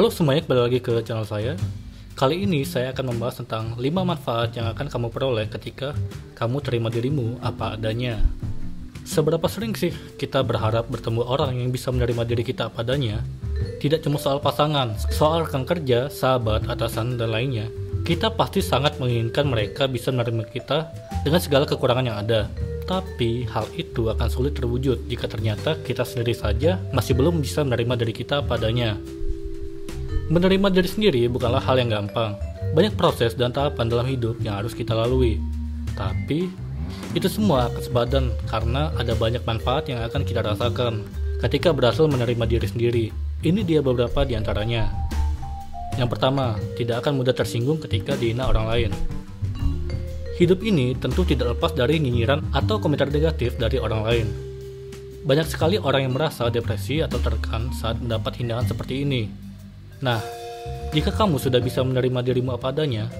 Halo semuanya, kembali lagi ke channel saya. Kali ini saya akan membahas tentang 5 manfaat yang akan kamu peroleh ketika kamu terima dirimu apa adanya. Seberapa sering sih kita berharap bertemu orang yang bisa menerima diri kita apa adanya? Tidak cuma soal pasangan, soal rekan kerja, sahabat, atasan, dan lainnya. Kita pasti sangat menginginkan mereka bisa menerima kita dengan segala kekurangan yang ada. Tapi hal itu akan sulit terwujud jika ternyata kita sendiri saja masih belum bisa menerima diri kita padanya. Menerima diri sendiri bukanlah hal yang gampang. Banyak proses dan tahapan dalam hidup yang harus kita lalui. Tapi itu semua akan sebadan karena ada banyak manfaat yang akan kita rasakan ketika berhasil menerima diri sendiri. Ini dia beberapa di antaranya. Yang pertama, tidak akan mudah tersinggung ketika dihina orang lain. Hidup ini tentu tidak lepas dari nyinyiran atau komentar negatif dari orang lain. Banyak sekali orang yang merasa depresi atau tertekan saat mendapat hinaan seperti ini. Nah, jika kamu sudah bisa menerima dirimu apa adanya,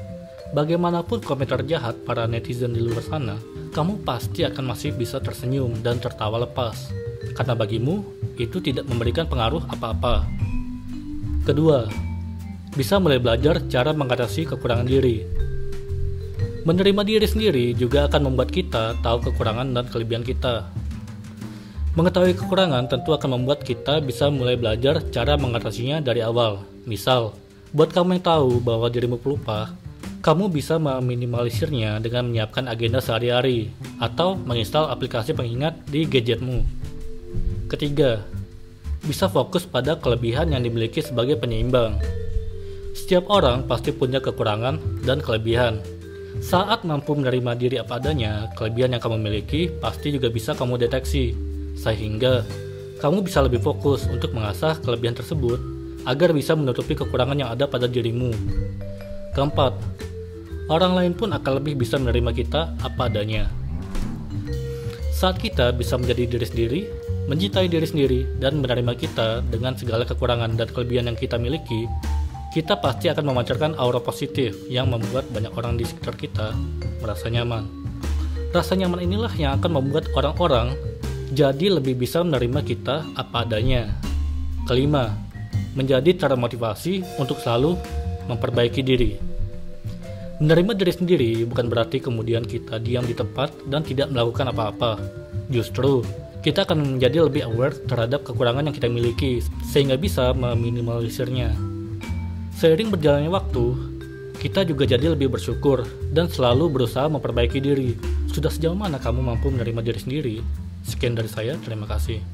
bagaimanapun komentar jahat para netizen di luar sana, kamu pasti akan masih bisa tersenyum dan tertawa lepas. Karena bagimu, itu tidak memberikan pengaruh apa-apa. Kedua, bisa mulai belajar cara mengatasi kekurangan diri. Menerima diri sendiri juga akan membuat kita tahu kekurangan dan kelebihan kita. Mengetahui kekurangan tentu akan membuat kita bisa mulai belajar cara mengatasinya dari awal. Misal, buat kamu yang tahu bahwa dirimu pelupa, kamu bisa meminimalisirnya dengan menyiapkan agenda sehari-hari atau menginstal aplikasi pengingat di gadgetmu. Ketiga, bisa fokus pada kelebihan yang dimiliki sebagai penyeimbang. Setiap orang pasti punya kekurangan dan kelebihan, saat mampu menerima diri apa adanya, kelebihan yang kamu miliki pasti juga bisa kamu deteksi, sehingga kamu bisa lebih fokus untuk mengasah kelebihan tersebut agar bisa menutupi kekurangan yang ada pada dirimu. Keempat, orang lain pun akan lebih bisa menerima kita apa adanya. Saat kita bisa menjadi diri sendiri, mencintai diri sendiri, dan menerima kita dengan segala kekurangan dan kelebihan yang kita miliki, kita pasti akan memancarkan aura positif yang membuat banyak orang di sekitar kita merasa nyaman. Rasa nyaman inilah yang akan membuat orang-orang jadi lebih bisa menerima kita apa adanya. Kelima, menjadi cara motivasi untuk selalu memperbaiki diri. Menerima diri sendiri bukan berarti kemudian kita diam di tempat dan tidak melakukan apa-apa. Justru, kita akan menjadi lebih aware terhadap kekurangan yang kita miliki, sehingga bisa meminimalisirnya. Seiring berjalannya waktu, kita juga jadi lebih bersyukur dan selalu berusaha memperbaiki diri. Sudah sejauh mana kamu mampu menerima diri sendiri? Sekian dari saya, terima kasih.